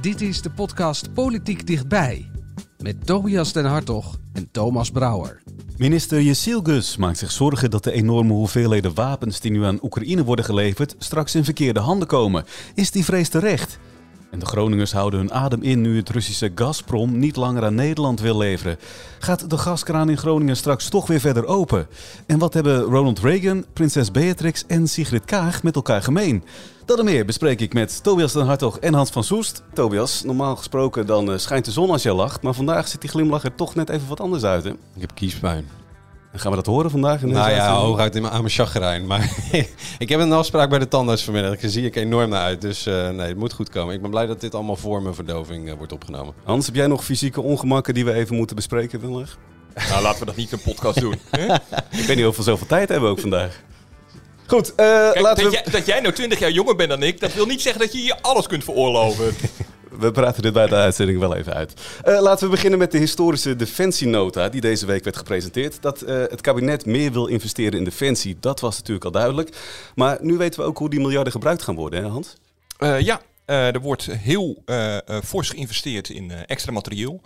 Dit is de podcast Politiek Dichtbij. Met Tobias den Hartog en Thomas Brouwer. Minister Gus maakt zich zorgen dat de enorme hoeveelheden wapens die nu aan Oekraïne worden geleverd straks in verkeerde handen komen. Is die vrees terecht? En de Groningers houden hun adem in nu het Russische Gazprom niet langer aan Nederland wil leveren. Gaat de gaskraan in Groningen straks toch weer verder open? En wat hebben Ronald Reagan, prinses Beatrix en Sigrid Kaag met elkaar gemeen? Dat en meer bespreek ik met Tobias den Hartog en Hans van Soest. Tobias, normaal gesproken dan eh, schijnt de zon als je lacht, maar vandaag ziet die glimlach er toch net even wat anders uit. Hè? Ik heb kiespijn. En gaan we dat horen vandaag? In nou ja, hooguit in mijn, aan mijn chagrijn. Maar ik heb een afspraak bij de tandarts vanmiddag. Daar zie ik enorm naar uit. Dus uh, nee, het moet goed komen. Ik ben blij dat dit allemaal voor mijn verdoving uh, wordt opgenomen. Hans, heb jij nog fysieke ongemakken die we even moeten bespreken vandaag? Nou, laten we dat niet een podcast doen. ik weet niet of we zoveel tijd hebben ook vandaag. Goed, uh, Kijk, laten dat, we... jij, dat jij nou 20 jaar jonger bent dan ik, dat wil niet zeggen dat je je alles kunt veroorloven. We praten dit bij de uitzending wel even uit. Uh, laten we beginnen met de historische defensienota die deze week werd gepresenteerd. Dat uh, het kabinet meer wil investeren in defensie, dat was natuurlijk al duidelijk. Maar nu weten we ook hoe die miljarden gebruikt gaan worden, hè Hans? Uh, ja, er wordt heel fors geïnvesteerd in extra materieel.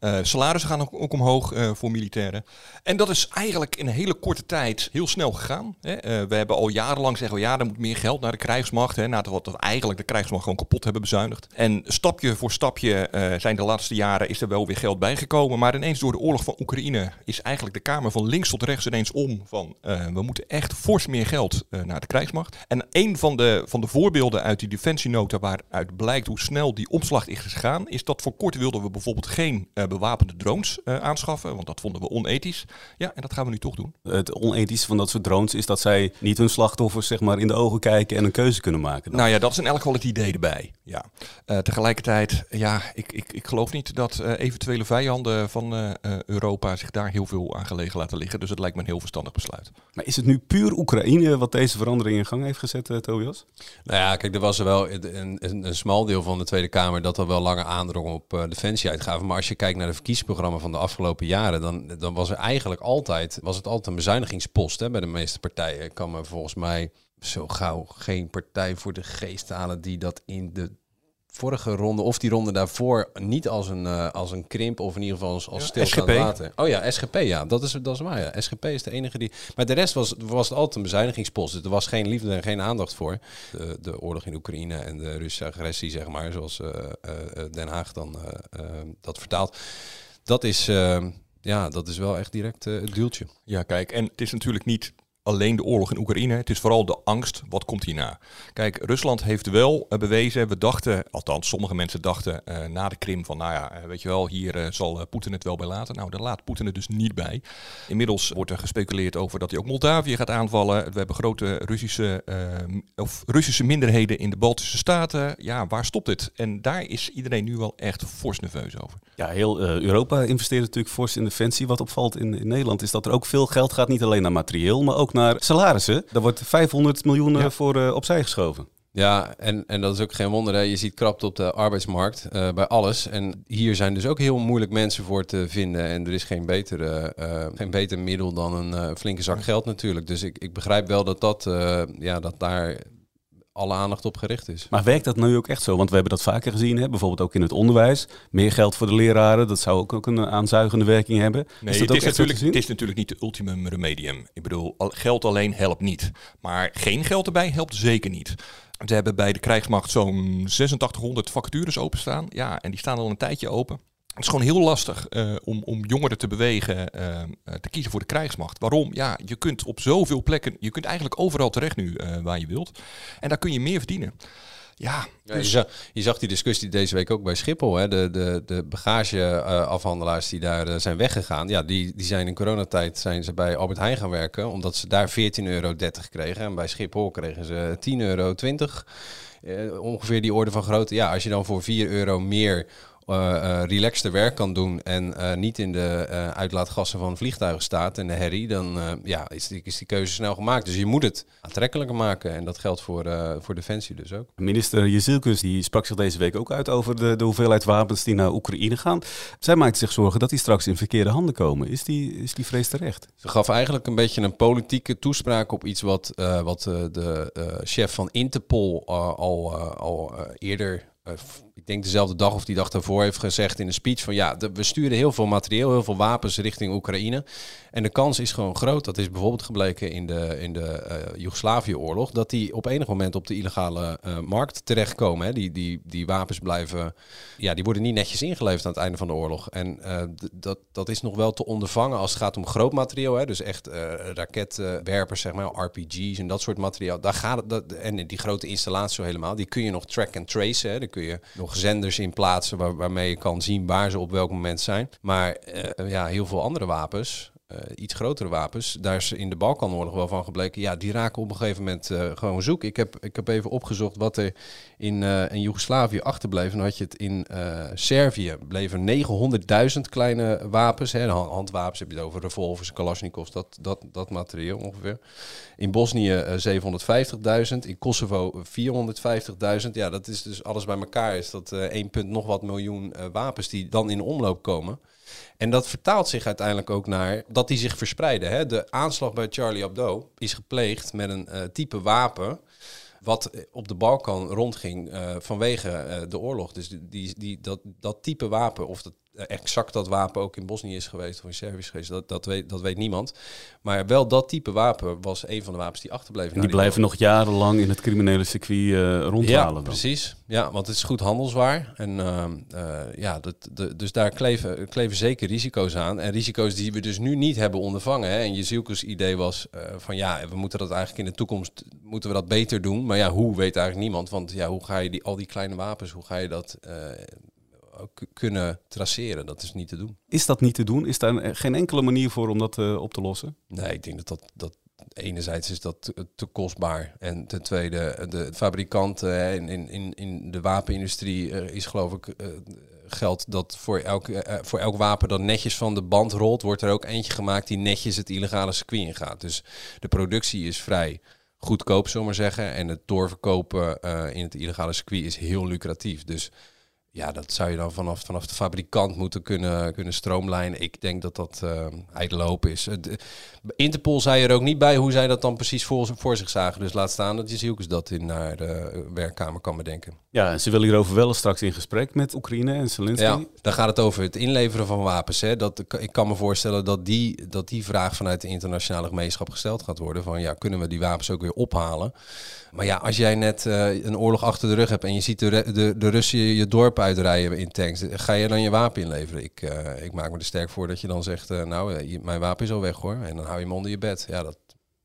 Uh, salarissen gaan ook, omhoog uh, voor militairen. En dat is eigenlijk in een hele korte tijd heel snel gegaan. Hè. Uh, we hebben al jarenlang zeggen, ja, er moet meer geld naar de krijgsmacht. Hè, nadat we eigenlijk de krijgsmacht gewoon kapot hebben bezuinigd. En stapje voor stapje zijn de laatste jaren is er wel weer geld bijgekomen. Maar ineens door de oorlog van Oekraïne is eigenlijk de Kamer van links tot rechts ineens om. Van we moeten echt fors meer geld naar de krijgsmacht. En een van de, van de voorbeelden uit die defensienota waaruit blijkt hoe snel die omslag is gegaan, is dat voor kort wilden we bijvoorbeeld geen bewapende drones uh, aanschaffen, want dat vonden we onethisch. Ja, en dat gaan we nu toch doen. Het onethische van dat soort drones is dat zij niet hun slachtoffers zeg maar, in de ogen kijken en een keuze kunnen maken. Dan. Nou ja, dat is in elk geval het idee erbij. Ja. Uh, tegelijkertijd, ja, ik, ik, ik geloof niet dat uh, eventuele vijanden van Europa zich daar heel veel aan gelegen laten liggen. Dus het lijkt me een heel verstandig besluit. Maar is het nu puur Oekraïne wat deze verandering in gang heeft gezet, Tobias? Nou ja, kijk, er was er wel een, een, een smal deel van de Tweede Kamer dat er wel langer aandrong op defensieuitgaven. Maar als je kijkt naar de verkiezingsprogramma van de afgelopen jaren, dan, dan was er eigenlijk altijd, was het altijd een bezuinigingspost hè, bij de meeste partijen. Kan me volgens mij zo gauw geen partij voor de geest halen die dat in de vorige ronde of die ronde daarvoor niet als een, uh, als een krimp of in ieder geval als, als ja, water. Oh ja, SGP, ja, dat is, dat is waar. Ja. SGP is de enige die. Maar de rest was, was het altijd een bezuinigingspost. Dus er was geen liefde en geen aandacht voor. De, de oorlog in Oekraïne en de Russische agressie, zeg maar, zoals uh, uh, Den Haag dan dat vertaalt. Dat is, ja, dat is wel echt direct het duwtje. Ja, kijk, en het is natuurlijk niet alleen de oorlog in Oekraïne. Het is vooral de angst, wat komt hierna? Kijk, Rusland heeft wel uh, bewezen, we dachten, althans sommige mensen dachten uh, na de Krim van, nou ja, uh, weet je wel, hier zal Poetin het wel bij laten. Nou, daar laat Poetin het dus niet bij. Inmiddels wordt er gespeculeerd over dat hij ook Moldavië gaat aanvallen. We hebben grote Russische, of Russische minderheden in de Baltische Staten. Ja, waar stopt het? En daar is iedereen nu wel echt fors nerveus over. Ja, heel Europa investeert natuurlijk fors in defensie. Wat opvalt in, in Nederland is dat er ook veel geld gaat, niet alleen naar materieel, maar ook naar naar salarissen. Daar wordt 500 miljoen ja. voor uh, opzij geschoven. Ja, en, en dat is ook geen wonder. Hè. Je ziet krapt op de arbeidsmarkt uh, bij alles. En hier zijn dus ook heel moeilijk mensen voor te vinden. En er is geen, betere, uh, geen beter middel dan een flinke zak geld natuurlijk. Dus ik, ik begrijp wel dat, dat, ja, dat daar alle aandacht op gericht is. Maar werkt dat nu ook echt zo? Want we hebben dat vaker gezien, hè? bijvoorbeeld ook in het onderwijs. Meer geld voor de leraren, dat zou ook, ook een aanzuigende werking hebben. Nee, is het, is natuurlijk, het is natuurlijk niet de ultimum remedium. Ik bedoel, geld alleen helpt niet. Maar geen geld erbij helpt zeker niet. We hebben bij de krijgsmacht zo'n 8600 vacatures openstaan. Ja, en die staan al een tijdje open. Het is gewoon heel lastig uh, om, om jongeren te bewegen uh, te kiezen voor de krijgsmacht. Waarom? Ja, je kunt op zoveel plekken, je kunt eigenlijk overal terecht nu uh, waar je wilt. En daar kun je meer verdienen. Ja, dus... ja je, zag, je, zag, die discussie deze week ook bij Schiphol. Hè? De, de, de bagageafhandelaars die daar zijn weggegaan. Ja, die, die zijn in coronatijd zijn ze bij Albert Heijn gaan werken. Omdat ze daar 14,30 euro kregen. En bij Schiphol kregen ze 10,20 euro. eh, ongeveer die orde van grootte. Ja, als je dan voor 4 euro meer uh, relaxter werk kan doen en uh, niet in de uitlaatgassen van vliegtuigen staat en de herrie, dan ja, is, die, is die keuze snel gemaakt. Dus je moet het aantrekkelijker maken en dat geldt voor, voor Defensie dus ook. Minister Jezilkus die sprak zich deze week ook uit over de, de hoeveelheid wapens die naar Oekraïne gaan. Zij maakt zich zorgen dat die straks in verkeerde handen komen. Is die, is die vrees terecht? Ze gaf eigenlijk een beetje een politieke toespraak op iets wat, wat de chef van Interpol al, al eerder ik denk dezelfde dag of die dag daarvoor heeft gezegd in een speech van ja, we sturen heel veel materieel, heel veel wapens richting Oekraïne. En de kans is gewoon groot, dat is bijvoorbeeld gebleken in de, in de uh, Joegoslavië-oorlog, dat die op enig moment op de illegale uh, markt terechtkomen. Hè. Die, die, die wapens blijven, ja, die worden niet netjes ingeleverd aan het einde van de oorlog. En dat, dat is nog wel te ondervangen als het gaat om groot materieel, hè. dus echt raketwerpers, zeg maar, RPG's en dat soort materiaal. Daar gaat dat, en die grote installaties helemaal, die kun je nog track and trace, hè. Kun je nog zenders in plaatsen waar, waarmee je kan zien waar ze op welk moment zijn. Maar uh, ja, heel veel andere wapens, uh, iets grotere wapens, daar is in de Balkanoorlog wel van gebleken. Ja, die raken op een gegeven moment uh, gewoon zoek. Ik heb, ik heb even opgezocht wat er in, uh, in Joegoslavië achterbleef. En dan had je het in Servië. Bleven 900.000 kleine wapens. Hè, handwapens heb je het over revolvers, Kalashnikovs, dat, dat, dat materieel ongeveer. In Bosnië 750.000. In Kosovo 450.000. Ja, dat is dus alles bij elkaar. Is dat 1, nog wat miljoen wapens die dan in omloop komen. En dat vertaalt zich uiteindelijk ook naar dat die zich verspreiden. Hè? De aanslag bij Charlie Hebdo is gepleegd met een type wapen wat op de Balkan rondging uh, vanwege uh, de oorlog. Dus die, die, dat, dat type wapen, of dat exact dat wapen ook in Bosnië is geweest of in Servië is geweest, dat, dat, weet, dat weet niemand. Maar wel dat type wapen was een van de wapens die achterbleven. En die, blijven nog jarenlang in het criminele circuit uh, rondhalen. Ja, precies. Ja, want het is goed handelswaar. En uh, uh, ja, dat, de, dus daar kleven, kleven zeker risico's aan. En risico's die we dus nu niet hebben ondervangen. Hè. En Jezielkes idee was van ja, we moeten dat eigenlijk in de toekomst moeten we dat beter doen. Maar ja, hoe weet eigenlijk niemand. Want ja, hoe ga je die, al die kleine wapens, hoe ga je dat kunnen traceren. Dat is niet te doen. Is dat niet te doen? Is daar geen enkele manier voor om dat uh, op te lossen? Nee, ik denk dat dat, dat enerzijds is dat te, kostbaar. En ten tweede, de fabrikant uh, in, in, in de wapenindustrie uh, is geloof ik... geldt dat voor elk, voor elk wapen dat netjes van de band rolt, wordt er ook eentje gemaakt die netjes het illegale circuit ingaat. Dus de productie is vrij goedkoop, zomaar zeggen. En het doorverkopen in het illegale circuit is heel lucratief. Dus ja, dat zou je dan vanaf, vanaf de fabrikant moeten kunnen, kunnen stroomlijnen. Ik denk dat dat uh, ijdele is. De, Interpol zei er ook niet bij hoe zij dat dan precies voor, voor zich zagen. Dus laat staan dat je Jezielkes dat in naar de werkkamer kan bedenken. Ja, en ze willen hierover wel straks in gesprek met Oekraïne en Zelensky. Ja, dan gaat het over het inleveren van wapens. Hè. Dat, ik kan me voorstellen dat die, dat die vraag vanuit de internationale gemeenschap gesteld gaat worden. Van ja, kunnen we die wapens ook weer ophalen? Maar ja, als jij net uh, een oorlog achter de rug hebt en je ziet de, de, de Russen je dorp uitrijden in tanks, ga je dan je wapen inleveren? Ik, uh, ik maak me er sterk voor dat je dan zegt, uh, nou, mijn wapen is al weg hoor. En dan hou je hem onder je bed. Ja, dat,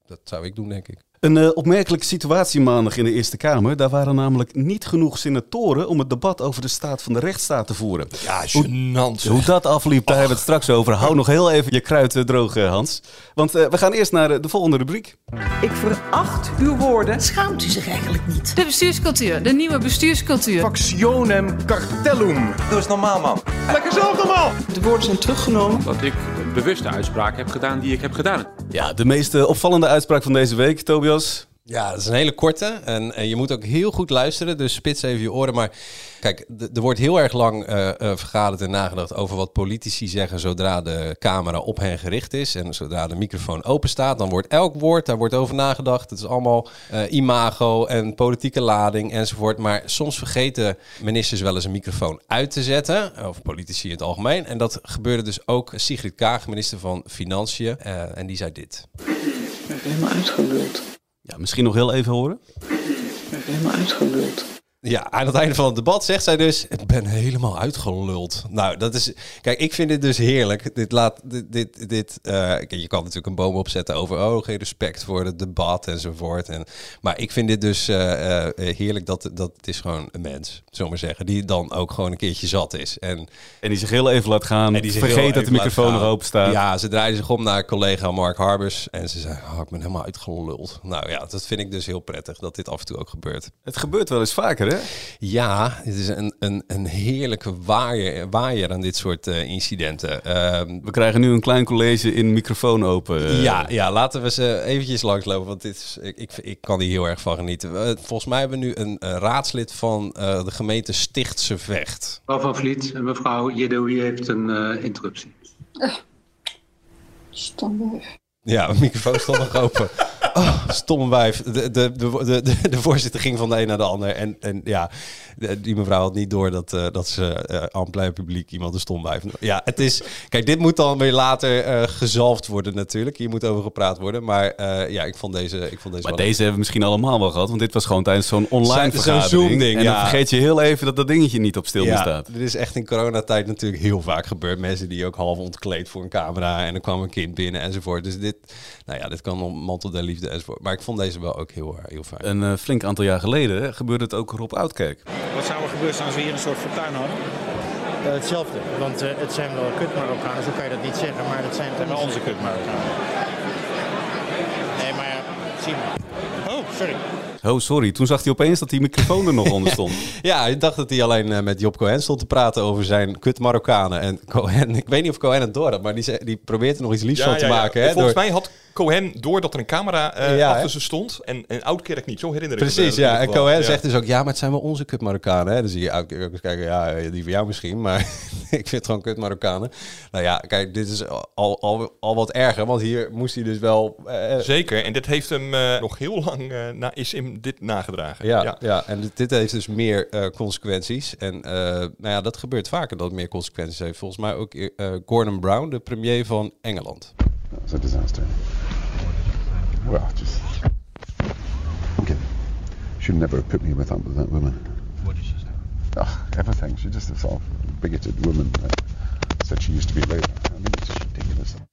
dat zou ik doen, denk ik. Een uh, opmerkelijke situatie maandag in de Eerste Kamer. Daar waren namelijk niet genoeg senatoren om het debat over de staat van de rechtsstaat te voeren. Ja, gênant. Hoe, hoe dat afliep, daar hebben we het straks over. Hou nog heel even je kruid uh, droog, uh, Hans. Want we gaan eerst naar de volgende rubriek. Ik veracht uw woorden. Schaamt u zich eigenlijk niet? De bestuurscultuur, de nieuwe bestuurscultuur. Factionem cartellum. Doe eens normaal, man. Lekker zelf normaal. De woorden zijn teruggenomen. Dat ik een bewuste uitspraak heb gedaan die ik heb gedaan. Ja, de meest opvallende uitspraak van deze week, Tobias. Ja, dat is een hele korte. En, je moet ook heel goed luisteren, dus spits even je oren. Maar kijk, er wordt heel erg lang uh, uh, vergaderd en nagedacht over wat politici zeggen zodra de camera op hen gericht is. En zodra de microfoon open staat, dan wordt elk woord, daar wordt over nagedacht. Het is allemaal uh, imago en politieke lading enzovoort. Maar soms vergeten ministers wel eens een microfoon uit te zetten. Of politici in het algemeen. En dat gebeurde dus ook Sigrid Kaag, minister van Financiën. en die zei dit. Ik ben helemaal uitgeluld. Ja, misschien nog heel even horen. Ik ben helemaal uitgeluld. Ja, aan het einde van het debat zegt zij dus: Ik ben helemaal uitgeluld. Nou, dat is. Kijk, ik vind dit dus heerlijk. Dit laat. Dit. dit, dit uh, je kan natuurlijk een boom opzetten over. Oh, geen respect voor het debat enzovoort. En, maar ik vind dit dus uh, uh, heerlijk dat, dat het is gewoon een mens, zomaar zeggen. Die dan ook gewoon een keertje zat is. En, en die zich heel even laat gaan. En die vergeet dat de microfoon nog open staat. Ja, ze draaide zich om naar collega Mark Harbers. En ze zei: oh, Ik ben helemaal uitgeluld. Nou ja, dat vind ik dus heel prettig dat dit af en toe ook gebeurt. Het gebeurt wel eens vaker, hè? Ja, het is een, een, een heerlijke waaier, waaier aan dit soort uh, incidenten. Uh, we krijgen nu een klein college in microfoon open. Uh. Ja, ja, laten we ze eventjes langslopen, want dit is, ik, ik, ik kan hier heel erg van genieten. volgens mij hebben we nu een, raadslid van de gemeente Stichtse Vecht. Mevrouw Van Vliet, mevrouw Jedoui heeft een interruptie. Stom Ja, de microfoon stond nog open. Oh, stomme wijf. De, de, de, de, de voorzitter ging van de een naar de ander. En, en ja, die mevrouw had niet door dat, uh, dat ze uh, aan plein publiek iemand een stom wijf. Ja, het is... Kijk, dit moet dan weer later uh, gezalfd worden natuurlijk. Hier moet over gepraat worden. Maar ja, ik vond deze... Ik vond deze maar deze hebben we misschien allemaal wel gehad. Want dit was gewoon tijdens zo'n online Zo, vergadering. Zo'n Zoom-ding, En dan ja. vergeet je heel even dat dat dingetje niet op stil ja, staat. Dit is echt in coronatijd natuurlijk heel vaak gebeurd. Mensen die ook half ontkleed voor een camera. En dan kwam een kind binnen enzovoort. Dus dit... Nou ja, dit kan om mantel der liefde enzovoort. Maar ik vond deze wel ook heel, heel fijn. Een uh, flink aantal jaar geleden gebeurde het ook Rob Oudkerk. Wat zou er gebeuren als we hier een soort fortuin hadden? Uh, hetzelfde, want uh, het zijn wel kut Marokkanen, zo kan je dat niet zeggen, maar dat zijn, het zijn wel onze kut Marokkanen. Nee, maar ja, zie maar. Oh, sorry. Oh, sorry. Toen zag hij opeens dat die microfoon er nog onder stond. ja, ik dacht dat hij alleen uh, met Job Cohen stond te praten over zijn kut Marokkanen. En Cohen, ik weet niet of Cohen het door had, maar die, die probeert er nog iets liefs ja, van te ja, maken. Ja. Hè, Volgens door... mij had Cohen door dat er een camera uh, achter ze stond en, en Oudkerk niet. Zo herinner ik Precies, me. ja. En Cohen zegt dus ook, ja, maar het zijn wel onze kut Marokkanen. Hè. Dan zie je Oudkerk ook eens kijken, ja, die van jou misschien, maar ik vind het gewoon kut Marokkanen. Nou ja, kijk, dit is al, al, al wat erger, want hier moest hij dus wel... Uh, Zeker, en dit heeft hem uh, nog heel lang, na, is hem dit nagedragen. Ja, ja. ja. en dit, dit heeft dus meer consequenties. En nou ja, dat gebeurt vaker dat het meer consequenties heeft. Volgens mij ook Gordon Brown, de premier van Engeland. That was a disaster. Well, just. Okay. Should never have put me with that, with that woman. What did she say? Ugh, everything. She just a sort of bigoted woman. That said she used to be. I mean, it's just ridiculous.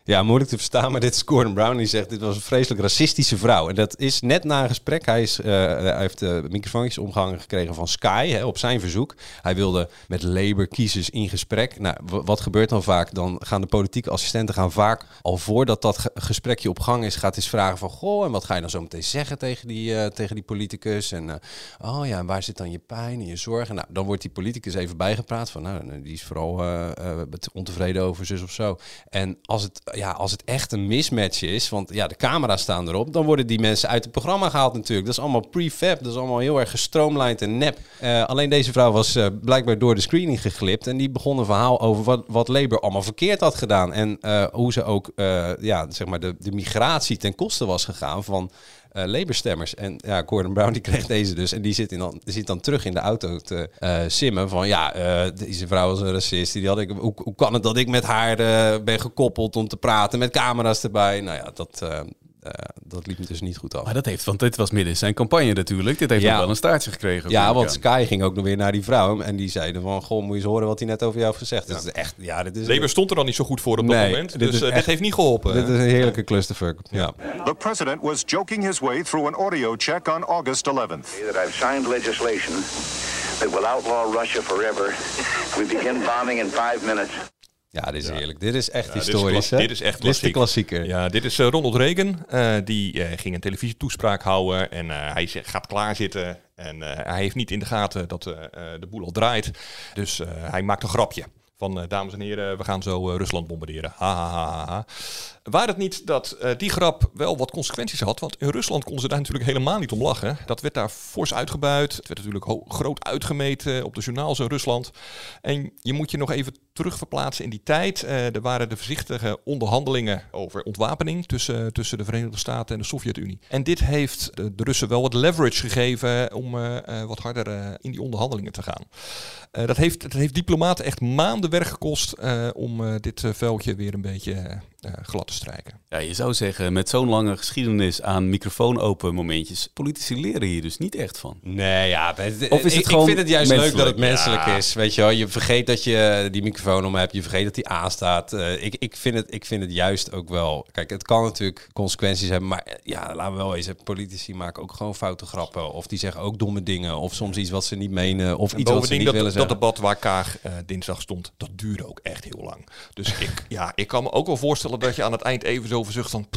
Ja, moeilijk te verstaan, maar dit is Gordon Brown. Die zegt, dit was een vreselijk racistische vrouw. En dat is net na een gesprek. Hij, is, uh, hij heeft uh, microfoontjes omgehangen gekregen van Sky, hè, op zijn verzoek. Hij wilde met Labour-kiezers in gesprek. Nou, wat gebeurt dan vaak? Dan gaan de politieke assistenten gaan vaak, al voordat dat ge gesprekje op gang is, gaat eens vragen van, goh, en wat ga je dan zo meteen zeggen tegen die, tegen die politicus? En, oh ja, en waar zit dan je pijn en je zorgen? Nou, dan wordt die politicus even bijgepraat van, nou, die is vooral ontevreden over zus of zo. En als het ja, als het echt een mismatch is, want ja, de camera's staan erop, dan worden die mensen uit het programma gehaald natuurlijk. Dat is allemaal prefab, dat is allemaal heel erg gestroomlijnd en nep. Uh, alleen deze vrouw was uh, blijkbaar door de screening geglipt en die begon een verhaal over wat, wat Labour allemaal verkeerd had gedaan. En uh, hoe ze ook, ja, zeg maar, de, de migratie ten koste was gegaan van uh. En ja, Gordon Brown die kreeg deze dus. En die zit, in dan, zit dan terug in de auto te uh, simmen van... ja, uh, deze vrouw was een racist. Die had ik, hoe, hoe kan het dat ik met haar ben gekoppeld om te praten met camera's erbij? Nou ja, dat... Uh, dat liep dus niet goed af. Maar dat heeft, want dit was midden zijn campagne natuurlijk. Dit heeft ja. ook wel een staartje gekregen. Ja, want Sky ging ook nog weer naar die vrouw. En die zeiden van, goh, moet je eens horen wat hij net over jou heeft gezegd. Ja. Dat is echt, ja, dit is... Labour stond er dan niet zo goed voor op dat nee, moment. Dit dus uh, echt, dit heeft niet geholpen. Dit is een heerlijke clusterfuck. Ja. The president was joking his way through an audio check on August 11th. That I've signed legislation that will outlaw Russia forever. We begin bombing in five minutes. Ja, dit is heerlijk. Dit is echt ja, historisch. Dit is, dit is echt dit is de klassieker. Ja, dit is uh, Ronald Reagan. Uh, die uh, ging een televisietoespraak houden en hij gaat klaarzitten. En hij heeft niet in de gaten dat de boel al draait. Dus hij maakt een grapje. Van dames en heren, we gaan zo Rusland bombarderen. Ha, ha, ha, ha. Waar het niet dat uh, die grap wel wat consequenties had. Want in Rusland konden ze daar natuurlijk helemaal niet om lachen. Dat werd daar fors uitgebuit. Het werd natuurlijk groot uitgemeten op de journaals in Rusland. En je moet je nog even terugverplaatsen in die tijd. Uh, er waren de voorzichtige onderhandelingen over ontwapening tussen, tussen de Verenigde Staten en de Sovjet-Unie. En dit heeft de, Russen wel wat leverage gegeven om uh, wat harder in die onderhandelingen te gaan. dat, heeft, dat heeft diplomaten echt maanden werk gekost om dit veldje weer een beetje glad te strijken. Ja, je zou zeggen, met zo'n lange geschiedenis aan microfoon open momentjes, politici leren hier dus niet echt van. Nee, ja. Of is het ik, gewoon ik vind het juist leuk dat het menselijk is. Weet je wel, je vergeet dat je die microfoon om hebt, je vergeet dat die aanstaat. Uh, ik, ik, vind het, ik vind het juist ook wel. Kijk, het kan natuurlijk consequenties hebben, maar eh, ja, laten we wel eens. Politici maken ook gewoon foute grappen. Of die zeggen ook domme dingen. Of soms iets wat ze niet menen. Of iets wat ze niet dat, willen zeggen. Dat debat waar Kaag uh, dinsdag stond, dat duurde ook echt heel lang. Dus ik, ja, ik kan me ook wel voorstellen dat je aan het eind even zo verzucht van...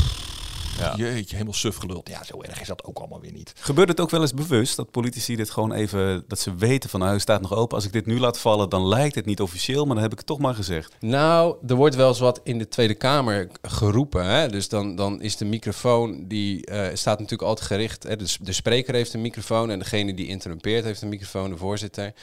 Ja. Jeetje, helemaal suf geluld. Ja, zo erg is dat ook allemaal weer niet. Gebeurt het ook wel eens bewust dat politici dit gewoon even, dat ze weten van nou, hij staat nog open. Als ik dit nu laat vallen, dan lijkt het niet officieel, maar dan heb ik het toch maar gezegd. Nou, er wordt wel eens wat in de Tweede Kamer geroepen. Hè? Dus dan, dan is de microfoon, die uh, staat natuurlijk altijd gericht. Hè? Dus de spreker heeft een microfoon en degene die interrumpeert heeft een microfoon, de voorzitter.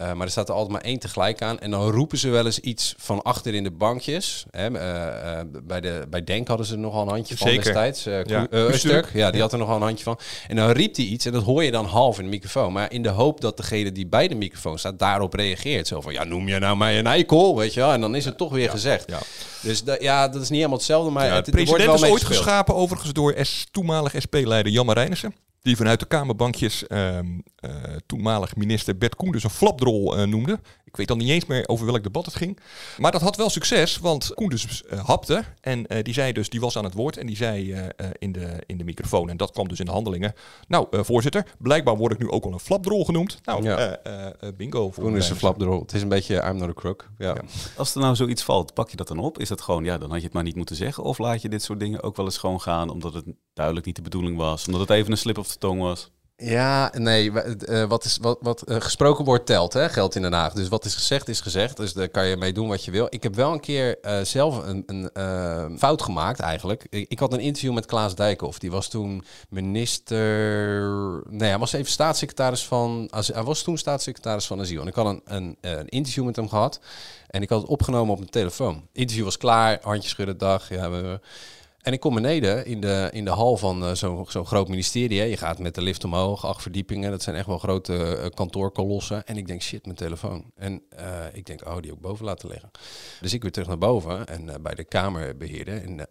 Uh, maar er staat er altijd maar één tegelijk aan. En dan roepen ze wel eens iets van achter in de bankjes. Hè, uh, bij, de, bij Denk hadden ze er nogal een handje van Zeker. destijds. ja. Stuk, ja, die had er nogal een handje van. En dan riep hij iets en dat hoor je dan half in de microfoon. Maar in de hoop dat degene die bij de microfoon staat daarop reageert. Zo van, ja, noem je nou mij een eikel, weet je wel. En dan is het toch weer gezegd. Ja. Dus ja, dat is niet helemaal hetzelfde. Maar het, het president wordt wel is ooit geschapen overigens door S, toenmalig SP-leider Jan Marijnissen die vanuit de Kamerbankjes uh, uh, toenmalig minister Bert dus een flapdrol uh, noemde. Ik weet dan niet eens meer over welk debat het ging. Maar dat had wel succes, want Koen dus uh, hapte. En die zei dus, die was aan het woord en die zei in, de, in de microfoon. En dat kwam dus in de handelingen. Nou, voorzitter, blijkbaar word ik nu ook al een flapdrol genoemd. Nou, ja. bingo. Koen is een flapdrol. Het is een beetje I'm not a crook. Ja. ja. Als er nou zoiets valt, pak je dat dan op? Is dat gewoon, ja, dan had je het maar niet moeten zeggen? Of laat je dit soort dingen ook wel eens gewoon gaan, omdat het duidelijk niet de bedoeling was? Omdat het even een slip of de tong was? Ja, nee, uh, wat, is, wat, wat uh, gesproken wordt telt, hè, geldt in Den Haag. Dus wat is gezegd, is gezegd. Dus daar kan je mee doen wat je wil. Ik heb wel een keer uh, zelf een, een fout gemaakt, eigenlijk. Ik, ik, had een interview met Klaas Dijkhoff. Die was toen minister... Nee, hij was even staatssecretaris van... Hij was toen staatssecretaris van Asiel. En ik had een, een, een interview met hem gehad. En ik had het opgenomen op mijn telefoon. Interview was klaar, handjes schudden, dag. Ja, we, en ik kom beneden in de, in de hal van uh, zo'n zo groot ministerie. Hè. Je gaat met de lift omhoog, acht verdiepingen. Dat zijn echt wel grote uh, kantoorkolossen. En ik denk, shit, mijn telefoon. En uh, ik denk, oh, die ook boven laten liggen. Dus ik weer terug naar boven en bij de kamerbeheerder. En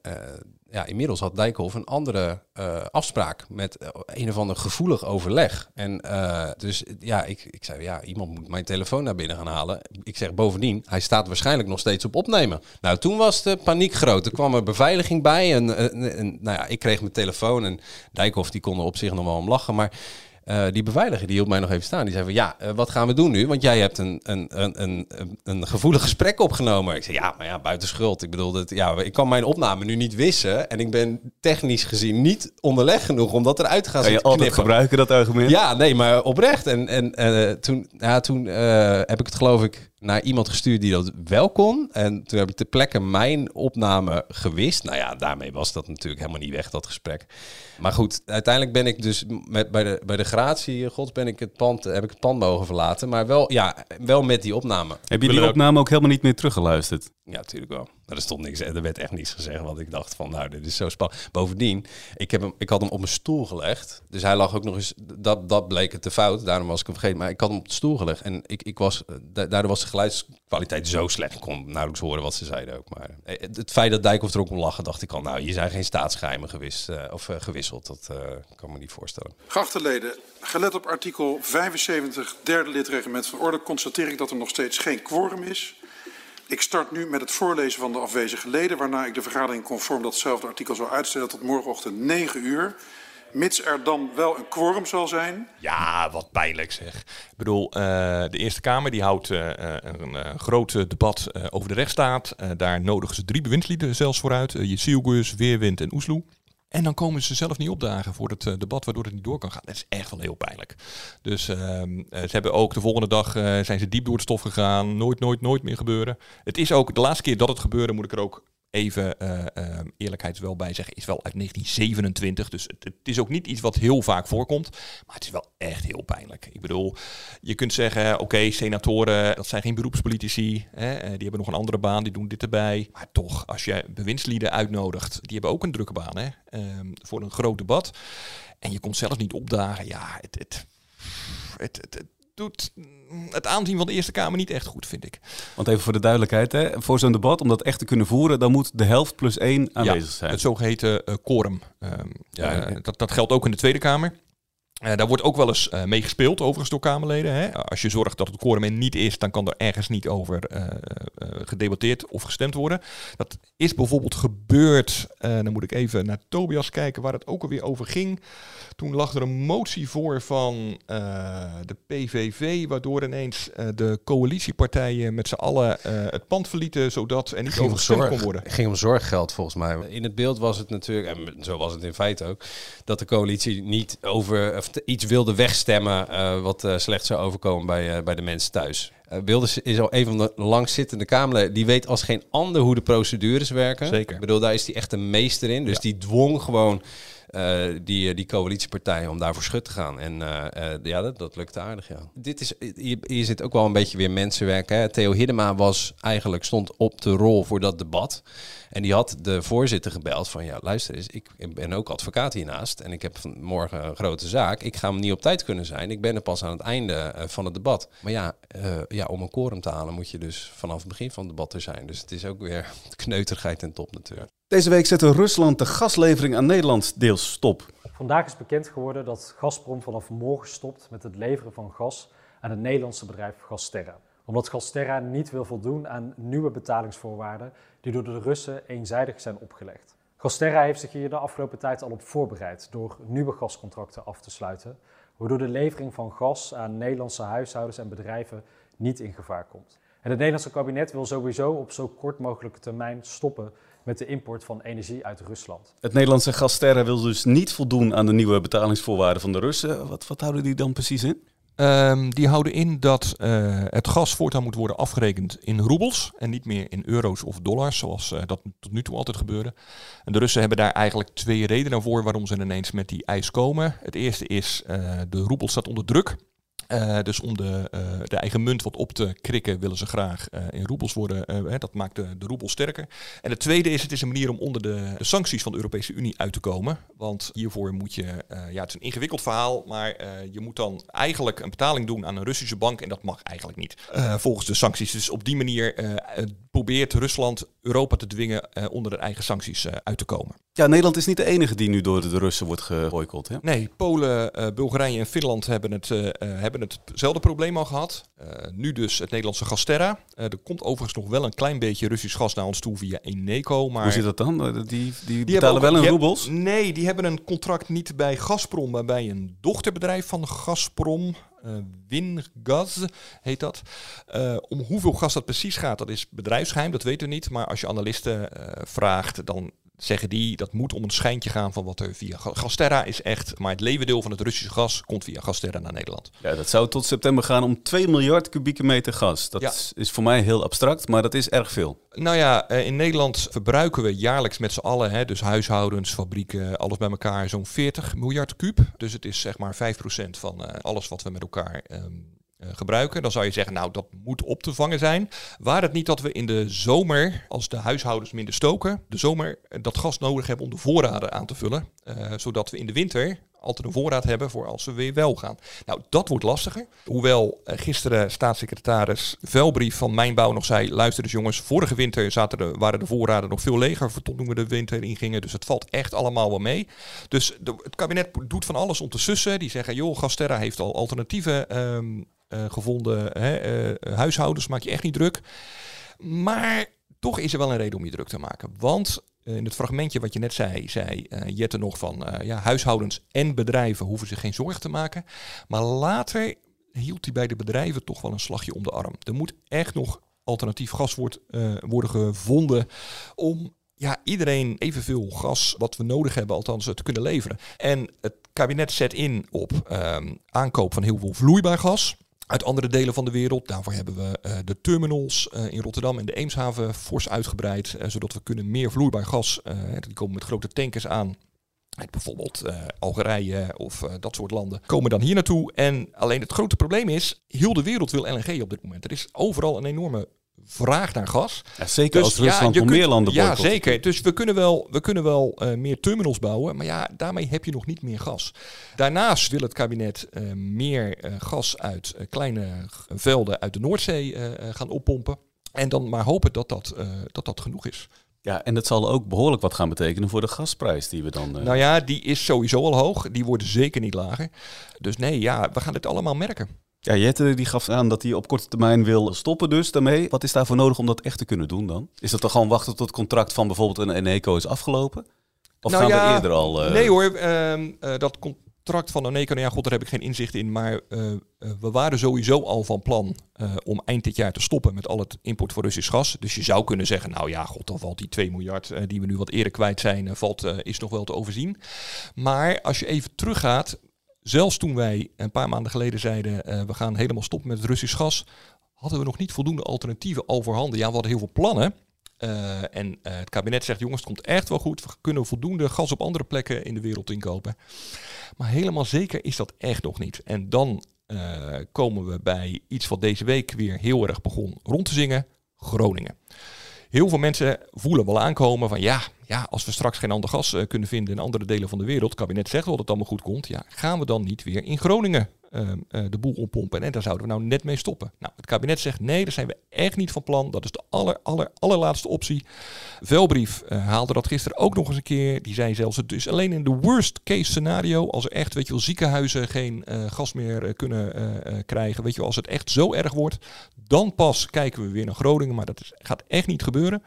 ja, inmiddels had Dijkhoff een andere uh, afspraak met uh, een of ander gevoelig overleg. En uh, dus ja, ik, ik zei, ja, iemand moet mijn telefoon naar binnen gaan halen. Ik zeg bovendien, hij staat waarschijnlijk nog steeds op opnemen. Nou, toen was de paniek groot. Er kwam er beveiliging bij en nou ja, ik kreeg mijn telefoon en Dijkhoff die kon er op zich nog wel om lachen, maar... Uh, die beveiliger die hield mij nog even staan. Die zei van ja, uh, wat gaan we doen nu? Want jij hebt een, een, een, een, een gevoelig gesprek opgenomen. Ik zei ja, maar ja, buiten schuld. Ik bedoel, dat, ja, ik kan mijn opname nu niet wissen. En ik ben technisch gezien niet onderleg genoeg om dat eruit te gaan Kan je altijd gebruiken, dat argument? Ja, nee, maar oprecht. En, en uh, toen, ja, toen heb ik het geloof ik naar iemand gestuurd die dat wel kon. En toen heb ik ter plekke mijn opname gewist. Nou ja, daarmee was dat natuurlijk helemaal niet weg, dat gesprek. Maar goed, uiteindelijk ben ik dus met, bij, de, bij de gratie God ben ik het pand, heb ik het pand mogen verlaten. Maar wel, ja, wel met die opname. Heb je die opname ook helemaal niet meer teruggeluisterd? Ja, natuurlijk wel. Maar er stond niks, er werd echt niets gezegd. Want ik dacht van, nou, dit is zo spannend. Bovendien, ik, heb ik had hem op mijn stoel gelegd. Dus hij lag ook nog eens, dat, dat bleek het te fout. Daarom was ik hem vergeten. Maar ik had hem op de stoel gelegd. En ik, ik was, daardoor was de geluidskwaliteit zo slecht. Ik kon nauwelijks horen wat ze zeiden ook. Maar eh, het feit dat Dijkhoff er ook om lachen, dacht ik al, nou, hier zijn geen staatsgeheimen gewist, uh, of gewisseld. Dat kan me niet voorstellen. Geachte leden, gelet op artikel 75, derde lid reglement van orde, constateer ik dat er nog steeds geen quorum is. Ik start nu met het voorlezen van de afwezige leden, waarna ik de vergadering conform datzelfde artikel zal uitstellen tot morgenochtend 9 uur. Mits er dan wel een quorum zal zijn. Ja, wat pijnlijk zeg. Ik bedoel, uh, de Eerste Kamer die houdt uh, een uh, groot debat over de rechtsstaat. daar nodigen ze drie bewindslieden zelfs vooruit. Uh, Jezielgus, Weerwind en Oesloe. En dan komen ze zelf niet opdagen voor het uh, debat, waardoor het niet door kan gaan. Dat is echt wel heel pijnlijk. Dus uh, ze hebben ook de volgende dag uh, zijn ze diep door het stof gegaan. Nooit, nooit, nooit meer gebeuren. Het is ook de laatste keer dat het gebeurde, moet ik er ook even uh, uh, eerlijkheid wel bij zeggen, is wel uit 1927. Dus het, is ook niet iets wat heel vaak voorkomt. Maar het is wel echt heel pijnlijk. Ik bedoel, je kunt zeggen, oké, senatoren, dat zijn geen beroepspolitici. Hè, die hebben nog een andere baan, die doen dit erbij. Maar toch, als je bewindslieden uitnodigt, die hebben ook een drukke baan hè, um, voor een groot debat. En je komt zelf niet opdagen. Ja, het, het, het, doet het aanzien van de Eerste Kamer niet echt goed, vind ik. Want even voor de duidelijkheid, hè, voor zo'n debat, om dat echt te kunnen voeren, dan moet de helft plus één aanwezig ja, zijn. Het zogeheten uh, quorum. Um, ja, uh, dat, dat geldt ook in de Tweede Kamer. Uh, daar wordt ook wel eens uh, mee gespeeld, overigens door Kamerleden. Hè. Als je zorgt dat het quorum er niet is, dan kan er ergens niet over uh, gedebatteerd of gestemd worden. Dat is bijvoorbeeld gebeurd, dan moet ik even naar Tobias kijken, waar het ook alweer over ging. Toen lag er een motie voor van de PVV, waardoor ineens de coalitiepartijen met z'n allen het pand verlieten, zodat er niet over gestemd zorg, kon worden. Het ging om zorggeld volgens mij. In het beeld was het natuurlijk, en zo was het in feite ook, dat de coalitie niet over of iets wilde wegstemmen uh, wat uh, slecht zou overkomen bij, uh, bij de mensen thuis. Wilders is al een van de langzittende Kamerleden. Die weet als geen ander hoe de procedures werken. Zeker. Ik bedoel, daar is hij echt een meester in. Dus ja. die dwong gewoon uh, die, die coalitiepartijen om daarvoor schut te gaan. En uh, ja, dat, dat lukte aardig, ja. Dit is, hier, zit ook wel een beetje weer mensenwerk. Hè. Theo Hiddema was eigenlijk, stond op de rol voor dat debat. En die had de voorzitter gebeld van, ja, luister eens, ik ben ook advocaat hiernaast. En ik heb morgen een grote zaak. Ik ga hem niet op tijd kunnen zijn. Ik ben er pas aan het einde van het debat. Maar ja, ja, om een quorum te halen moet je dus vanaf het begin van het debat er zijn. Dus het is ook weer kneuterigheid ten top natuurlijk. Deze week zette Rusland de gaslevering aan Nederland deels stop. Vandaag is bekend geworden dat Gazprom vanaf morgen stopt met het leveren van gas aan het Nederlandse bedrijf Gasterra. Omdat Gasterra niet wil voldoen aan nieuwe betalingsvoorwaarden die door de Russen eenzijdig zijn opgelegd. Gasterra heeft zich hier de afgelopen tijd al op voorbereid door nieuwe gascontracten af te sluiten, waardoor de levering van gas aan Nederlandse huishoudens en bedrijven niet in gevaar komt. En het Nederlandse kabinet wil sowieso op zo kort mogelijke termijn stoppen met de import van energie uit Rusland. Het Nederlandse Gasterra wil dus niet voldoen aan de nieuwe betalingsvoorwaarden van de Russen. Wat, wat houden die dan precies in? Um, die houden in dat uh, het gas voortaan moet worden afgerekend in roebels en niet meer in euro's of dollars, zoals uh, dat tot nu toe altijd gebeurde. En de Russen hebben daar eigenlijk twee redenen voor waarom ze ineens met die eis komen. Het eerste is, uh, de roebel staat onder druk. Uh, dus om de, uh, de eigen munt wat op te krikken willen ze graag uh, in roebels worden. dat maakt de, de roebel sterker. En het tweede is, het is een manier om onder de, de sancties van de Europese Unie uit te komen. Want hiervoor moet je, ja het is een ingewikkeld verhaal, maar je moet dan eigenlijk een betaling doen aan een Russische bank. En dat mag eigenlijk niet, volgens de sancties. Dus op die manier probeert Rusland Europa te dwingen onder de eigen sancties uit te komen. Ja, Nederland is niet de enige die nu door de Russen wordt geboycott. Nee, Polen, Bulgarije en Finland hebben het, hebben hetzelfde probleem al gehad. Uh, nu dus het Nederlandse Gasterra. Uh, er komt overigens nog wel een klein beetje Russisch gas naar ons toe via Eneco. Maar Hoe zit dat dan? Die, die, die betalen ook, wel in roebels? Heb, nee, die hebben een contract niet bij Gazprom, maar bij een dochterbedrijf van Gazprom. Uh, Wingas heet dat. Uh, om hoeveel gas dat precies gaat, dat is bedrijfsgeheim, dat weten we niet. Maar als je analisten uh, vraagt, dan zeggen die dat moet om een schijntje gaan van wat er via Gasterra is echt. Maar het leeuwendeel van het Russische gas komt via Gasterra naar Nederland. Ja, dat zou tot september gaan om 2 miljard kubieke meter gas. Dat ja. is voor mij heel abstract, maar dat is erg veel. Nou ja, in Nederland verbruiken we jaarlijks met z'n allen, hè, dus huishoudens, fabrieken, alles bij elkaar, zo'n 40 miljard kuub. Dus het is zeg maar 5% van uh, alles wat we met elkaar um, uh, gebruiken. Dan zou je zeggen, nou dat moet op te vangen zijn. Waar het niet dat we in de zomer, als de huishoudens minder stoken, de zomer dat gas nodig hebben om de voorraden aan te vullen. Uh, zodat we in de winter altijd een voorraad hebben voor als we weer wel gaan. Nou, dat wordt lastiger. Hoewel gisteren staatssecretaris Velbrief van Mijnbouw nog zei... luister eens jongens, vorige winter zaten de, waren de voorraden nog veel leger... toen we de winter ingingen. Dus het valt echt allemaal wel mee. Dus het kabinet doet van alles om te sussen. Die zeggen, joh, Gasterra heeft al alternatieven uh, gevonden. Hè, uh, huishoudens, maak je echt niet druk. Maar toch is er wel een reden om je druk te maken. Want in het fragmentje wat je net zei, zei uh, Jette nog van ja, huishoudens en bedrijven hoeven zich geen zorgen te maken. Maar later hield hij bij de bedrijven toch wel een slagje om de arm. Er moet echt nog alternatief gas wordt, worden gevonden om ja, iedereen evenveel gas wat we nodig hebben, althans te kunnen leveren. En het kabinet zet in op aankoop van heel veel vloeibaar gas. Uit andere delen van de wereld. Daarvoor hebben we uh, de terminals uh, in Rotterdam en de Eemshaven fors uitgebreid, uh, zodat we kunnen meer vloeibaar gas, die komen met grote tankers aan. Bijvoorbeeld Algerije of dat soort landen komen dan hier naartoe. En alleen het grote probleem is, heel de wereld wil LNG op dit moment. Er is overal een enorme vraag naar gas. Ja, zeker dus, als Rusland ja, meer landen Ja, zeker. Dus we kunnen wel, we kunnen wel uh, meer terminals bouwen, maar ja, daarmee heb je nog niet meer gas. Daarnaast wil het kabinet uh, meer uh, gas uit kleine velden uit de Noordzee gaan oppompen. En dan maar hopen dat dat, dat, dat genoeg is. Ja, en dat zal ook behoorlijk wat gaan betekenen voor de gasprijs die we dan... Nou ja, die is sowieso al hoog. Die wordt zeker niet lager. Dus nee, ja, we gaan dit allemaal merken. Ja, Jette die gaf aan dat hij op korte termijn wil stoppen dus daarmee. Wat is daarvoor nodig om dat echt te kunnen doen dan? Is dat dan gewoon wachten tot het contract van bijvoorbeeld een Eneco is afgelopen? Of nou gaan we eerder al... Uh... Nee hoor, uh, uh, dat contract van Eneco, nou ja god, daar heb ik geen inzicht in. Maar we waren sowieso al van plan om eind dit jaar te stoppen met al het import van Russisch gas. Dus je zou kunnen zeggen, nou ja god, dan valt die 2 miljard die we nu wat eerder kwijt zijn, valt, is nog wel te overzien. Maar als je even teruggaat, Zelfs toen wij een paar maanden geleden zeiden uh, we gaan helemaal stoppen met het Russisch gas, hadden we nog niet voldoende alternatieven al voorhanden. Ja, we hadden heel veel plannen. Uh, en uh, het kabinet zegt, jongens, het komt echt wel goed. We kunnen voldoende gas op andere plekken in de wereld inkopen. Maar helemaal zeker is dat echt nog niet. En dan komen we bij iets wat deze week weer heel erg begon rond te zingen. Groningen heel veel mensen voelen wel aankomen van ja, ja als we straks geen ander gas uh, kunnen vinden in andere delen van de wereld, het kabinet zegt wel dat het allemaal goed komt, ja, gaan we dan niet weer in Groningen uh, uh, de boel oppompen? En daar zouden we nou net mee stoppen. Nou, het kabinet zegt nee, daar zijn we echt niet van plan. Dat is de aller, aller, allerlaatste optie. Velbrief haalde dat gisteren ook nog eens een keer. Die zei zelfs, het is alleen in de worst case scenario, als er echt, weet je wel, ziekenhuizen geen gas meer kunnen krijgen, weet je wel, als het echt zo erg wordt, dan pas kijken we weer naar Groningen. Maar dat gaat echt niet gebeuren.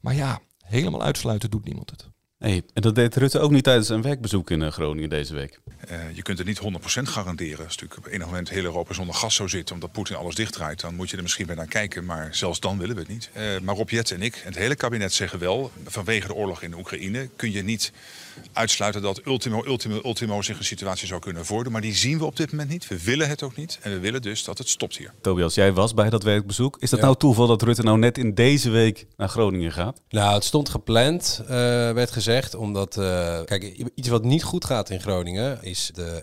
Maar ja, helemaal uitsluiten doet niemand het. Nee, en dat deed Rutte ook niet tijdens een werkbezoek in eh, Groningen deze week. Uh, je kunt het niet 100% garanderen. Als natuurlijk op enig moment heel Europa zonder gas zou zitten... omdat Poetin alles dichtdraait, dan moet je er misschien bij naar kijken. Maar zelfs dan willen we het niet. Uh, maar Rob Jette en ik en het hele kabinet zeggen wel... vanwege de oorlog in de Oekraïne kun je niet uitsluiten dat ultimo, ultimo, ultimo zich een situatie zou kunnen voordoen. Maar die zien we op dit moment niet. We willen het ook niet. En we willen dus dat het stopt hier. Tobias, jij was bij dat werkbezoek. Is dat nou toeval dat Rutte nou net in deze week naar Groningen gaat? Nou, het stond gepland, uh, werd gezegd. Omdat, uh, kijk, iets wat niet goed gaat in Groningen is de,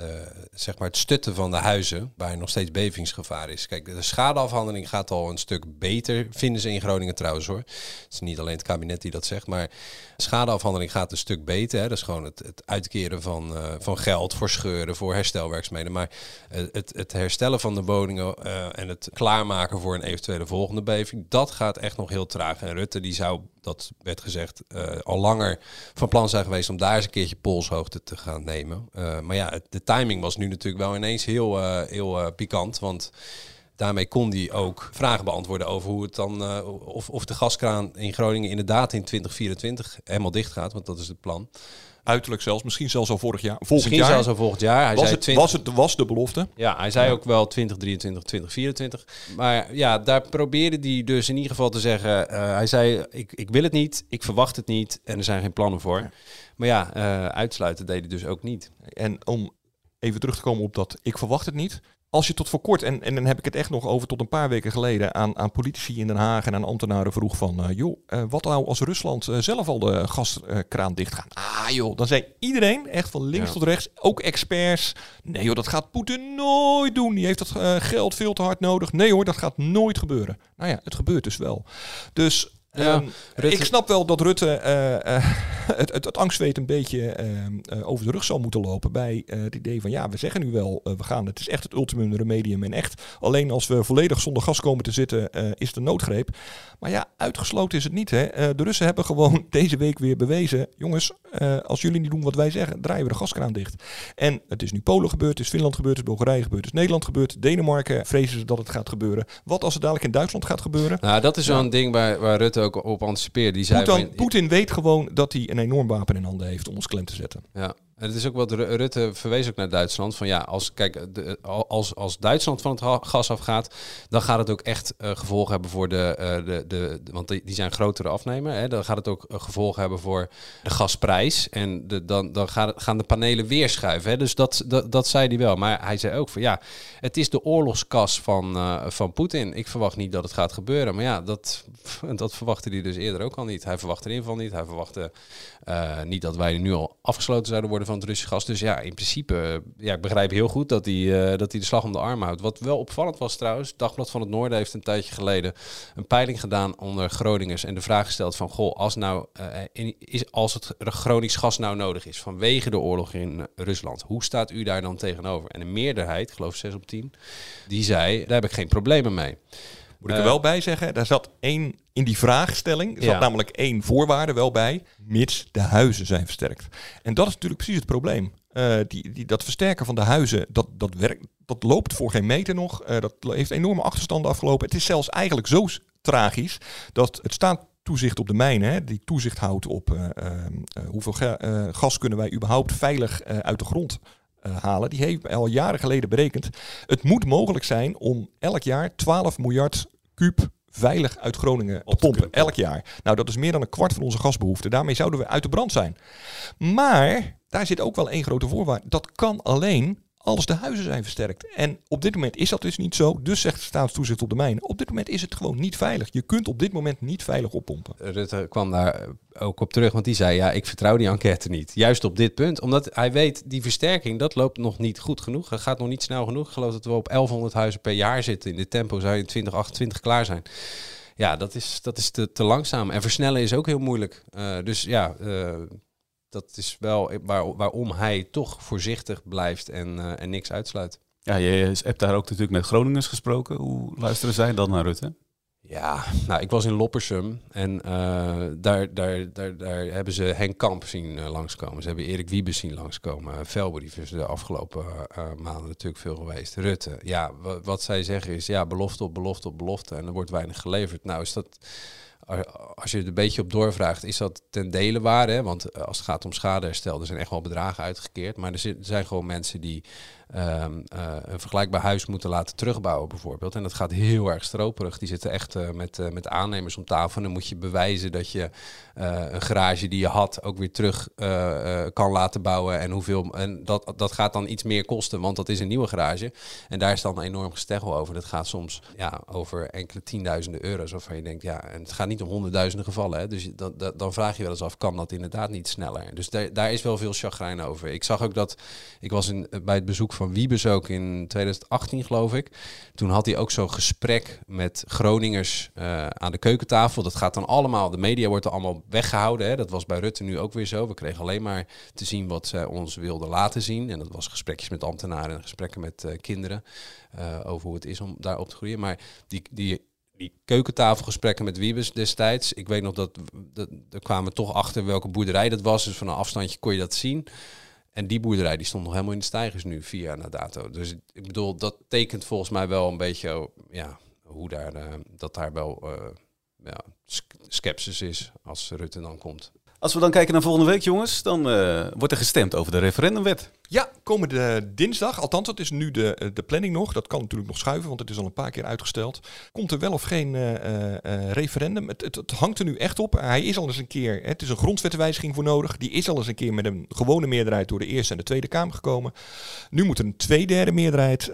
uh, zeg maar het stutten van de huizen. Waar nog steeds bevingsgevaar is. Kijk, de schadeafhandeling gaat al een stuk beter, vinden ze in Groningen trouwens hoor. Het is niet alleen het kabinet die dat zegt, maar schadeafhandeling gaat een stuk beter. Hè. Dat is gewoon het, het uitkeren van, van geld voor scheuren, voor herstelwerkzaamheden. Maar het, het herstellen van de woningen en het klaarmaken voor een eventuele volgende beving, dat gaat echt nog heel traag. En Rutte die zou, dat werd gezegd, al langer van plan zijn geweest om daar eens een keertje polshoogte te gaan nemen. maar ja, de timing was nu natuurlijk wel ineens heel, heel pikant, want daarmee kon hij ook vragen beantwoorden over hoe het dan, of, of de gaskraan in Groningen inderdaad in 2024 helemaal dicht gaat, want dat is het plan. Uiterlijk zelfs, misschien zelfs al vorig jaar. Volgend misschien jaar. zelfs al volgend jaar. Hij was, zei het, 20... was, het, was de belofte? Ja, hij zei ja. ook wel 2023, 2024. Maar ja, daar probeerde hij dus in ieder geval te zeggen. Uh, hij zei, ik, ik wil het niet, ik verwacht het niet en er zijn geen plannen voor. Ja. Maar ja, uh, uitsluiten deed hij dus ook niet. En om even terug te komen op dat ik verwacht het niet als je tot voor kort, en, en dan heb ik het echt nog over tot een paar weken geleden, aan, aan politici in Den Haag en aan ambtenaren vroeg van, uh, joh, uh, wat nou als Rusland uh, zelf al de gaskraan dicht gaat? Ah joh, dan zei iedereen, echt van links ja. tot rechts, ook experts, nee joh, dat gaat Poetin nooit doen. Die heeft dat geld veel te hard nodig. Nee hoor, dat gaat nooit gebeuren. Nou ja, het gebeurt dus wel. Dus ja, um, ik snap wel dat Rutte uh, uh, het, het, het angstzweet een beetje uh, over de rug zal moeten lopen bij het idee van ja, we zeggen nu wel, we gaan, het is echt het ultimum remedium en echt alleen als we volledig zonder gas komen te zitten is het een noodgreep. Maar ja, uitgesloten is het niet. Hè. de Russen hebben gewoon deze week weer bewezen, jongens, als jullie niet doen wat wij zeggen, draaien we de gaskraan dicht. En het is nu Polen gebeurd, het is Finland gebeurd, het is Bulgarije gebeurd, het is Nederland gebeurd, Denemarken vrezen ze dat het gaat gebeuren. Wat als het dadelijk in Duitsland gaat gebeuren? Nou, dat is zo'n ja. ding waar, waar Rutte ook op anticipeerde. Die zei Poetin, Poetin weet gewoon dat hij een enorm wapen in handen heeft om ons klem te zetten. Ja. Het is ook wat Rutte verwees ook naar Duitsland. Van ja, als, kijk, de, als, als Duitsland van het gas afgaat, dan gaat het ook echt uh, gevolgen hebben voor de, uh, de, de, Want die, zijn grotere afnemer. Hè, dan gaat het ook uh, gevolgen hebben voor de gasprijs. En de, dan, dan gaan, de panelen weer schuiven. Hè. Dus dat, dat, dat zei hij wel. Maar hij zei ook van ja, het is de oorlogskas van, van Poetin. Ik verwacht niet dat het gaat gebeuren. Maar ja, dat, dat verwachtte hij dus eerder ook al niet. Hij verwachtte in ieder geval niet. Hij verwachtte niet dat wij nu al afgesloten zouden worden van het Russische gas. Dus ja, in principe, ja, ik begrijp heel goed dat hij, dat hij de slag om de arm houdt. Wat wel opvallend was trouwens, Dagblad van het Noorden heeft een tijdje geleden een peiling gedaan onder Groningers en de vraag gesteld van, goh, als, nou, uh, is, als het Gronings gas nou nodig is vanwege de oorlog in Rusland, hoe staat u daar dan tegenover? En een meerderheid, geloof 6 op 10, die zei, daar heb ik geen problemen mee. Moet ik er wel bij zeggen, daar zat één in die vraagstelling, zat Ja. namelijk één voorwaarde wel bij, mits de huizen zijn versterkt. En dat is natuurlijk precies het probleem. Eh, die, die, dat versterken van de huizen, dat, dat, werkt, dat loopt voor geen meter nog. Eh, dat heeft enorme achterstanden afgelopen. Het is zelfs eigenlijk zo tragisch dat het staat toezicht op de mijnen, hè, die toezicht houdt op eh, eh, eh, hoeveel ga- eh, gas kunnen wij überhaupt veilig eh, uit de grond eh, halen. Die heeft al jaren geleden berekend. Het moet mogelijk zijn om elk jaar 12 miljard kuub veilig uit Groningen te pompen. Elk jaar. Nou, dat is meer dan een kwart van onze gasbehoefte. Daarmee zouden we uit de brand zijn. Maar daar zit ook wel één grote voorwaarde. Dat kan alleen als de huizen zijn versterkt. En op dit moment is dat dus niet zo. Dus zegt staatstoezicht op de mijnen. Op dit moment is het gewoon niet veilig. Je kunt op dit moment niet veilig oppompen. Rutte kwam daar ook op terug, want die zei ja, ik vertrouw die enquête niet. Juist op dit punt, omdat hij weet, die versterking, dat loopt nog niet goed genoeg. Het gaat nog niet snel genoeg. Geloof dat we op 1100 huizen per jaar zitten. In dit tempo zou je in 2028 klaar zijn. Ja, dat is, dat is te, te langzaam. En versnellen is ook heel moeilijk. Eh, dus ja, eh, dat is wel waar, waarom hij toch voorzichtig blijft en, eh, en niks uitsluit. Ja, je hebt daar ook natuurlijk met Groningers gesproken. Hoe luisteren zij dan naar Rutte? Ja, nou, ik was in Loppersum en eh, daar, daar, daar, daar hebben ze Henk Kamp zien eh, langskomen. Ze hebben Erik Wiebes zien langskomen. Velbrief is de afgelopen maanden natuurlijk veel geweest. Rutte, ja, wa- wat zij zeggen is ja, belofte op belofte op belofte en er wordt weinig geleverd. Nou, is dat, als je er een beetje op doorvraagt, is dat ten dele waar. Hè? Want eh, als het gaat om schadeherstel, er zijn echt wel bedragen uitgekeerd. Maar er zijn gewoon mensen die ehm, eh, een vergelijkbaar huis moeten laten terugbouwen bijvoorbeeld. En dat gaat heel erg stroperig. Die zitten echt eh, met, eh, met aannemers om tafel. En dan moet je bewijzen dat je een garage die je had ook weer terug kan laten bouwen. En, hoeveel, en dat, dat gaat dan iets meer kosten, want dat is een nieuwe garage. En daar is dan enorm gesteggel over. Dat gaat soms ja, over enkele tienduizenden euro's. Waarvan je denkt, ja, en het gaat niet om honderdduizenden gevallen. Hè? Dus dat, dan vraag je wel eens af, kan dat inderdaad niet sneller? Dus daar, daar is wel veel chagrijn over. Ik zag ook dat, ik was in, bij het bezoek van Wiebes ook in 2018 geloof ik. Toen had hij ook zo'n gesprek met Groningers eh, aan de keukentafel. Dat gaat dan allemaal, de media wordt er allemaal weggehouden. Hè? Dat was bij Rutte nu ook weer zo. We kregen alleen maar te zien wat zij ons wilden laten zien. En dat was gesprekjes met ambtenaren en gesprekken met eh, kinderen eh, over hoe het is om daar op te groeien. Maar die, die, die keukentafelgesprekken met Wiebes destijds. Ik weet nog dat, dat er kwamen toch achter welke boerderij dat was. Dus van een afstandje kon je dat zien. En die boerderij die stond nog helemaal in de stijgers nu, vier jaar na dato. Dus ik bedoel, dat tekent volgens mij wel een beetje ja, hoe daar, eh, dat daar wel eh, ja, sk- sceptisch is als Rutte dan komt. Als we dan kijken naar volgende week, jongens, dan eh, wordt er gestemd over de referendumwet. Ja, komende dinsdag, althans dat is nu de, eh, de planning nog. Dat kan natuurlijk nog schuiven, want het is al een paar keer uitgesteld. Komt er wel of geen eh, referendum? Het, het, hangt er nu echt op. Hij is al eens een keer, het is een grondwetwijziging voor nodig. Die is al eens een keer met een gewone meerderheid door de Eerste en de Tweede Kamer gekomen. Nu moet er een tweederde meerderheid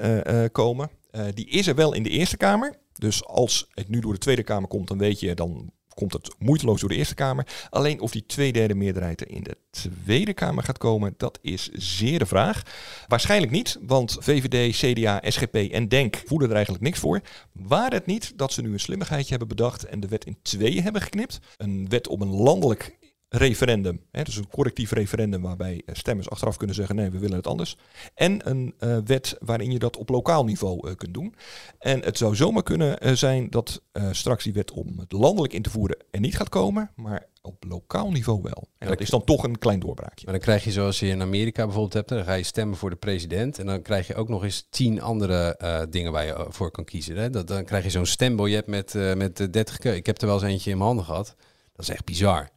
komen. Die is er wel in de Eerste Kamer. Dus als het nu door de Tweede Kamer komt, dan weet je, dan komt het moeiteloos door de Eerste Kamer. Alleen of die tweederde meerderheid er in de Tweede Kamer gaat komen, dat is zeer de vraag. Waarschijnlijk niet, want VVD, CDA, SGP en DENK voelen er eigenlijk niks voor. Waar het niet dat ze nu een slimmigheidje hebben bedacht en de wet in tweeën hebben geknipt. Een wet op een landelijk referendum, hè, dus een correctief referendum waarbij eh, stemmers achteraf kunnen zeggen nee, we willen het anders. En een eh, wet waarin je dat op lokaal niveau eh, kunt doen. En het zou zomaar kunnen zijn dat straks die wet om het landelijk in te voeren er niet gaat komen, maar op lokaal niveau wel. En dat is dan toch een klein doorbraakje. Maar dan krijg je zoals je in Amerika bijvoorbeeld hebt, dan ga je stemmen voor de president. En dan krijg je ook nog eens tien andere dingen waar je voor kan kiezen. Hè? Dat, dan krijg je zo'n stembiljet met, eh met eh, 30 keu- Ik heb er wel eens eentje in mijn handen gehad. Dat is echt bizar.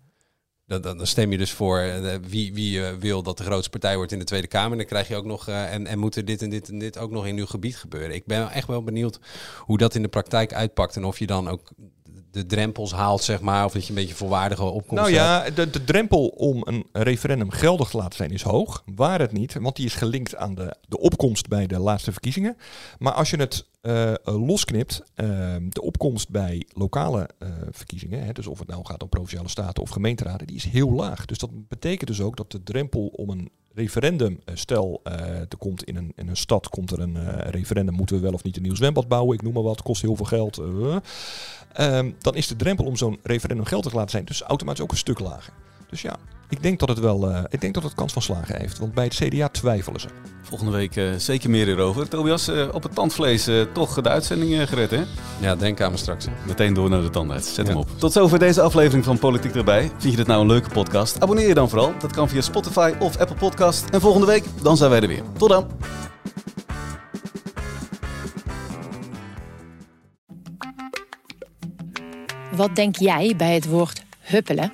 Dan, dan, stem je dus voor eh, wie, wie eh, wil dat de grootste partij wordt in de Tweede Kamer. En dan krijg je ook nog, eh, en, en moet er dit en dit en dit ook nog in uw gebied gebeuren. Ik ben echt wel benieuwd hoe dat in de praktijk uitpakt. En of je dan ook de drempels haalt, zeg maar. Of dat je een beetje volwaardige opkomst Nou ja, de, de drempel om een referendum geldig te laten zijn is hoog. Waar het niet, want die is gelinkt aan de, de opkomst bij de laatste verkiezingen. Maar als je het eh, losknipt, eh, de opkomst bij lokale eh, verkiezingen, hè, dus of het nou gaat om provinciale staten of gemeenteraden, die is heel laag. Dus dat betekent dus ook dat de drempel om een referendum, eh, stel eh, er komt in een, in een stad komt er een eh, referendum, moeten we wel of niet een nieuw zwembad bouwen, ik noem maar wat, kost heel veel geld. eh, Ehm, dan is de drempel om zo'n referendum geldig te laten zijn dus automatisch ook een stuk lager. Dus ja, ik denk dat het wel, eh, ik denk dat het kans van slagen heeft. Want bij het CDA twijfelen ze. Volgende week eh, zeker meer hierover. Tobias, eh, op het tandvlees eh, toch de uitzending gered, hè? Ja, denk aan me straks. hè. Meteen door naar de tandarts. Zet Ja. hem op. Tot zover deze aflevering van Politiek erbij. Vind je dit nou een leuke podcast? Abonneer je dan vooral. Dat kan via Spotify of Apple Podcast. En volgende week, dan zijn wij er weer. Tot dan. Wat denk jij bij het woord huppelen?